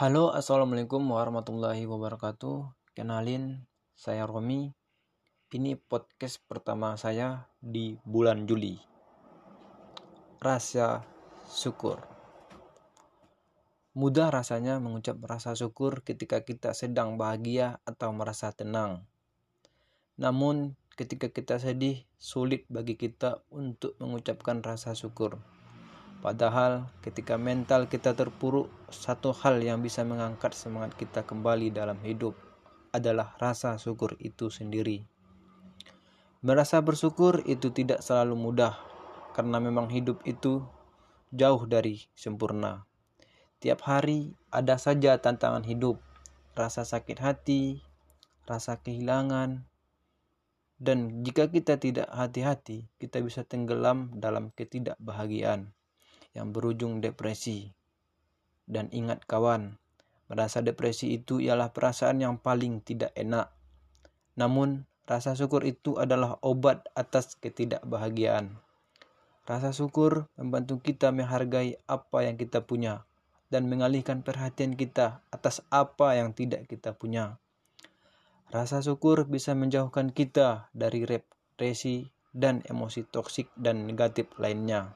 Halo, assalamualaikum warahmatullahi wabarakatuh. Kenalin, saya Romi. Ini podcast pertama saya di bulan Juli. Rasa syukur. Mudah rasanya mengucap rasa syukur ketika kita sedang bahagia atau merasa tenang. Namun, ketika kita sedih, sulit bagi kita untuk mengucapkan rasa syukur Padahal ketika mental kita terpuruk, satu hal yang bisa mengangkat semangat kita kembali dalam hidup adalah rasa syukur itu sendiri. Merasa bersyukur itu tidak selalu mudah karena memang hidup itu jauh dari sempurna. Tiap hari ada saja tantangan hidup, rasa sakit hati, rasa kehilangan, dan jika kita tidak hati-hati, kita bisa tenggelam dalam ketidakbahagiaan yang berujung depresi. Dan ingat kawan, merasa depresi itu ialah perasaan yang paling tidak enak. Namun, rasa syukur itu adalah obat atas ketidakbahagiaan. Rasa syukur membantu kita menghargai apa yang kita punya dan mengalihkan perhatian kita atas apa yang tidak kita punya. Rasa syukur bisa menjauhkan kita dari represi dan emosi toksik dan negatif lainnya.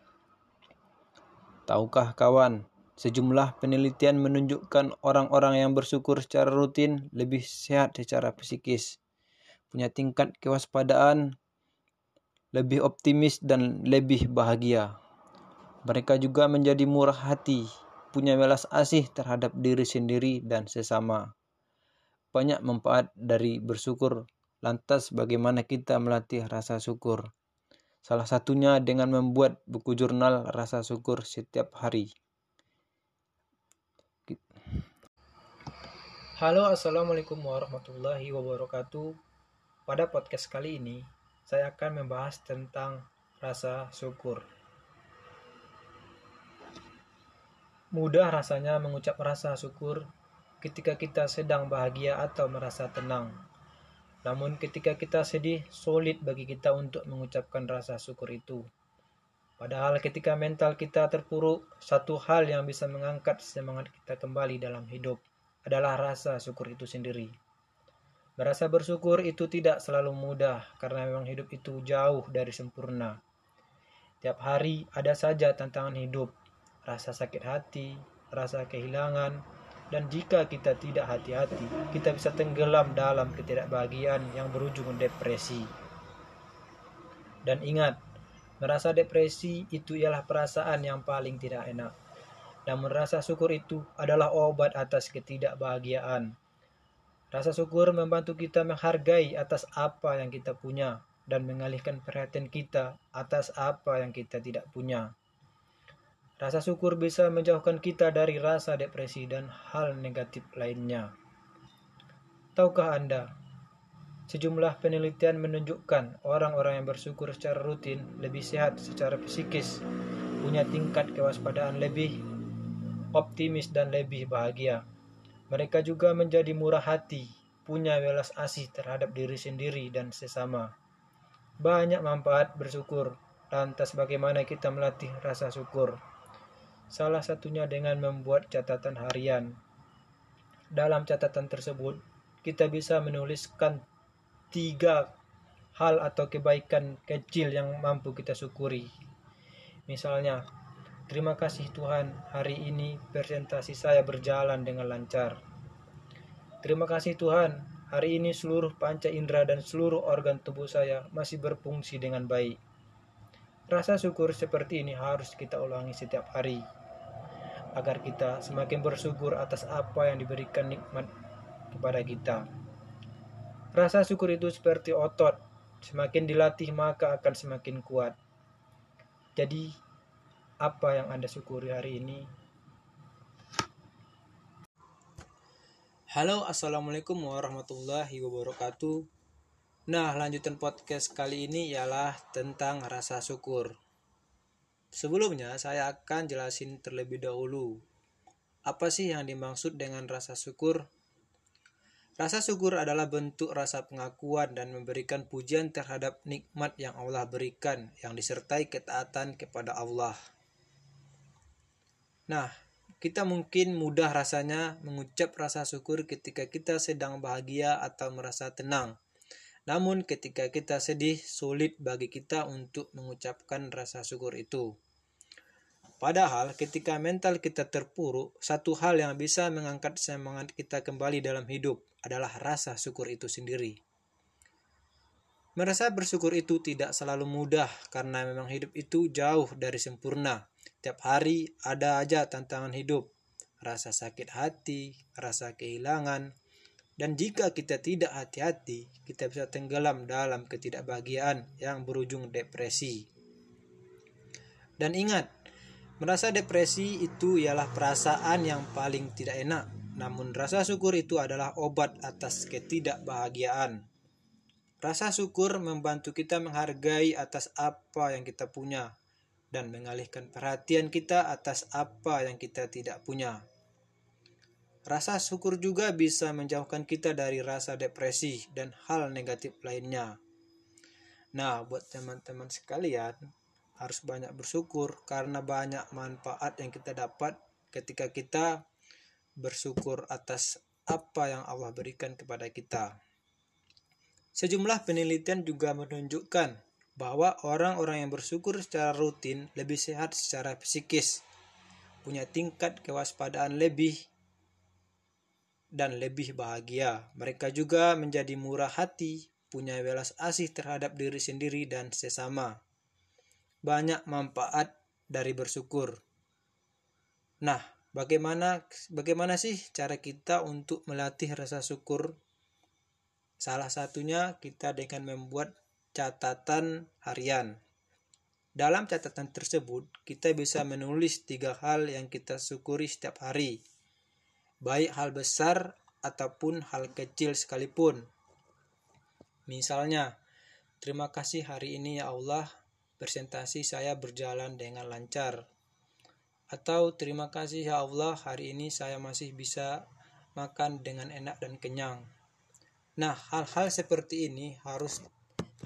Tahukah kawan, sejumlah penelitian menunjukkan orang-orang yang bersyukur secara rutin lebih sehat secara psikis, punya tingkat kewaspadaan, lebih optimis dan lebih bahagia. Mereka juga menjadi murah hati, punya welas asih terhadap diri sendiri dan sesama. Banyak manfaat dari bersyukur, lantas bagaimana kita melatih rasa syukur? Salah satunya dengan membuat buku jurnal rasa syukur setiap hari. Halo, assalamualaikum warahmatullahi wabarakatuh. Pada podcast kali ini, saya akan membahas tentang rasa syukur. Mudah rasanya mengucap rasa syukur ketika kita sedang bahagia atau merasa tenang. Namun ketika kita sedih, sulit bagi kita untuk mengucapkan rasa syukur itu. Padahal ketika mental kita terpuruk, satu hal yang bisa mengangkat semangat kita kembali dalam hidup adalah rasa syukur itu sendiri. Merasa bersyukur itu tidak selalu mudah karena memang hidup itu jauh dari sempurna. Tiap hari ada saja tantangan hidup, rasa sakit hati, rasa kehilangan, dan jika kita tidak hati-hati, kita bisa tenggelam dalam ketidakbahagiaan yang berujung depresi. Dan ingat, merasa depresi itu ialah perasaan yang paling tidak enak. Namun rasa syukur itu adalah obat atas ketidakbahagiaan. Rasa syukur membantu kita menghargai atas apa yang kita punya dan mengalihkan perhatian kita atas apa yang kita tidak punya. Rasa syukur bisa menjauhkan kita dari rasa depresi dan hal negatif lainnya. Tahukah Anda, sejumlah penelitian menunjukkan orang-orang yang bersyukur secara rutin lebih sehat secara psikis, punya tingkat kewaspadaan lebih optimis dan lebih bahagia. Mereka juga menjadi murah hati, punya welas asih terhadap diri sendiri dan sesama. Banyak manfaat bersyukur, lantas bagaimana kita melatih rasa syukur? Salah satunya dengan membuat catatan harian. Dalam catatan tersebut, kita bisa menuliskan tiga hal atau kebaikan kecil yang mampu kita syukuri. Misalnya, terima kasih Tuhan, hari ini presentasi saya berjalan dengan lancar. Terima kasih Tuhan, hari ini seluruh panca indera dan seluruh organ tubuh saya masih berfungsi dengan baik. Rasa syukur seperti ini harus kita ulangi setiap hari agar kita semakin bersyukur atas apa yang diberikan nikmat kepada kita. Rasa syukur itu seperti otot, semakin dilatih maka akan semakin kuat. Jadi, apa yang Anda syukuri hari ini? Halo, assalamualaikum warahmatullahi wabarakatuh. Nah, lanjutan podcast kali ini ialah tentang rasa syukur. Sebelumnya, saya akan jelasin terlebih dahulu apa sih yang dimaksud dengan rasa syukur. Rasa syukur adalah bentuk rasa pengakuan dan memberikan pujian terhadap nikmat yang Allah berikan yang disertai ketaatan kepada Allah. Nah, kita mungkin mudah rasanya mengucap rasa syukur ketika kita sedang bahagia atau merasa tenang. Namun ketika kita sedih, sulit bagi kita untuk mengucapkan rasa syukur itu. Padahal ketika mental kita terpuruk, satu hal yang bisa mengangkat semangat kita kembali dalam hidup adalah rasa syukur itu sendiri. Merasa bersyukur itu tidak selalu mudah karena memang hidup itu jauh dari sempurna. Tiap hari ada aja tantangan hidup, rasa sakit hati, rasa kehilangan, dan jika kita tidak hati-hati, kita bisa tenggelam dalam ketidakbahagiaan yang berujung depresi. Dan ingat, merasa depresi itu ialah perasaan yang paling tidak enak, namun rasa syukur itu adalah obat atas ketidakbahagiaan. Rasa syukur membantu kita menghargai atas apa yang kita punya, dan mengalihkan perhatian kita atas apa yang kita tidak punya. Rasa syukur juga bisa menjauhkan kita dari rasa depresi dan hal negatif lainnya. Nah, buat teman-teman sekalian, harus banyak bersyukur karena banyak manfaat yang kita dapat ketika kita bersyukur atas apa yang Allah berikan kepada kita. Sejumlah penelitian juga menunjukkan bahwa orang-orang yang bersyukur secara rutin lebih sehat secara psikis, punya tingkat kewaspadaan lebih, dan lebih bahagia. Mereka juga menjadi murah hati, punya welas asih terhadap diri sendiri dan sesama. Banyak manfaat dari bersyukur. Nah, bagaimana bagaimana sih cara kita untuk melatih rasa syukur? Salah satunya kita dengan membuat catatan harian. Dalam catatan tersebut, kita bisa menulis tiga hal yang kita syukuri setiap hari, baik hal besar ataupun hal kecil sekalipun. Misalnya, terima kasih hari ini ya Allah, presentasi saya berjalan dengan lancar. Atau terima kasih ya Allah, hari ini saya masih bisa makan dengan enak dan kenyang. Nah, hal-hal seperti ini harus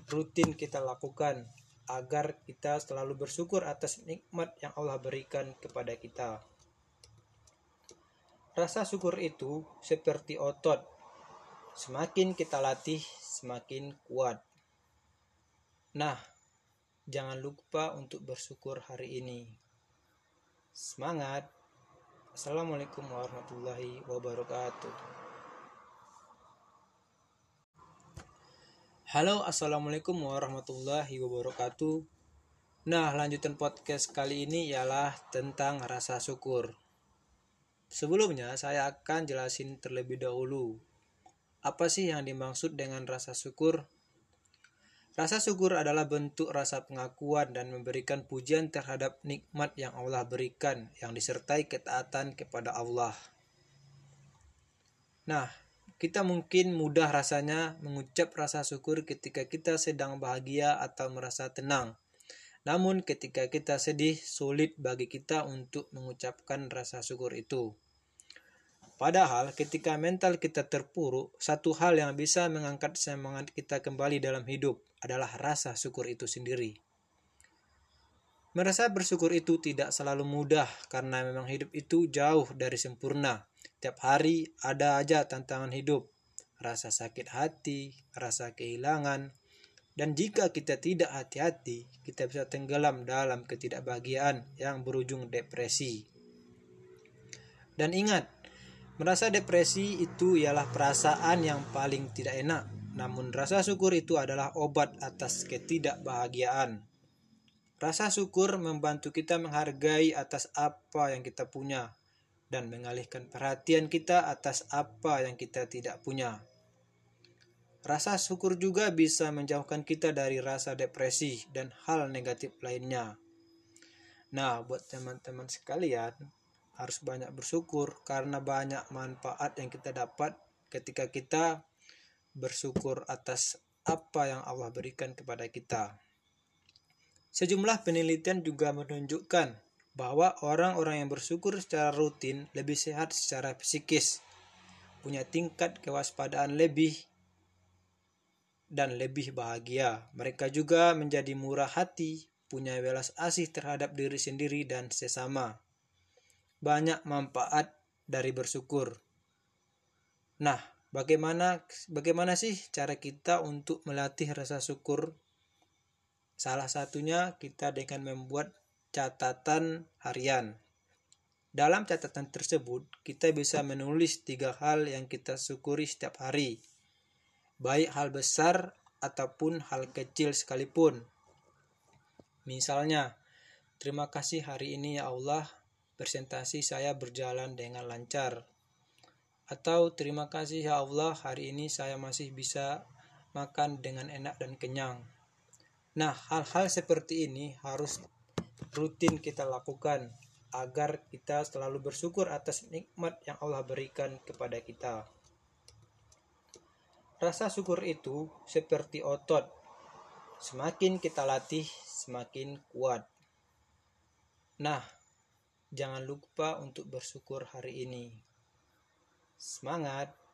rutin kita lakukan agar kita selalu bersyukur atas nikmat yang Allah berikan kepada kita. Rasa syukur itu seperti otot. Semakin kita latih, semakin kuat. Nah, jangan lupa untuk bersyukur hari ini. Semangat! Assalamualaikum warahmatullahi wabarakatuh. Halo, assalamualaikum warahmatullahi wabarakatuh. Nah, lanjutan podcast kali ini ialah tentang rasa syukur. Sebelumnya, saya akan jelasin terlebih dahulu apa sih yang dimaksud dengan rasa syukur. Rasa syukur adalah bentuk rasa pengakuan dan memberikan pujian terhadap nikmat yang Allah berikan yang disertai ketaatan kepada Allah. Nah, kita mungkin mudah rasanya mengucap rasa syukur ketika kita sedang bahagia atau merasa tenang. Namun ketika kita sedih, sulit bagi kita untuk mengucapkan rasa syukur itu. Padahal ketika mental kita terpuruk, satu hal yang bisa mengangkat semangat kita kembali dalam hidup adalah rasa syukur itu sendiri. Merasa bersyukur itu tidak selalu mudah karena memang hidup itu jauh dari sempurna. Tiap hari ada aja tantangan hidup, rasa sakit hati, rasa kehilangan, dan jika kita tidak hati-hati, kita bisa tenggelam dalam ketidakbahagiaan yang berujung depresi. Dan ingat, merasa depresi itu ialah perasaan yang paling tidak enak, namun rasa syukur itu adalah obat atas ketidakbahagiaan. Rasa syukur membantu kita menghargai atas apa yang kita punya, dan mengalihkan perhatian kita atas apa yang kita tidak punya. Rasa syukur juga bisa menjauhkan kita dari rasa depresi dan hal negatif lainnya. Nah, buat teman-teman sekalian, harus banyak bersyukur karena banyak manfaat yang kita dapat ketika kita bersyukur atas apa yang Allah berikan kepada kita. Sejumlah penelitian juga menunjukkan bahwa orang-orang yang bersyukur secara rutin lebih sehat secara psikis, punya tingkat kewaspadaan lebih, dan lebih bahagia. Mereka juga menjadi murah hati, punya welas asih terhadap diri sendiri dan sesama. banyak manfaat dari bersyukur. Nah, bagaimana bagaimana sih cara kita untuk melatih rasa syukur? Salah satunya kita dengan membuat catatan harian. Dalam catatan tersebut, kita bisa menulis tiga hal yang kita syukuri setiap hari, baik hal besar ataupun hal kecil sekalipun. Misalnya, terima kasih hari ini ya Allah, presentasi saya berjalan dengan lancar. Atau terima kasih ya Allah, hari ini saya masih bisa makan dengan enak dan kenyang. Nah, hal-hal seperti ini harus rutin kita lakukan agar kita selalu bersyukur atas nikmat yang Allah berikan kepada kita. Rasa syukur itu seperti otot. Semakin kita latih, semakin kuat. Nah, jangan lupa untuk bersyukur hari ini. Semangat!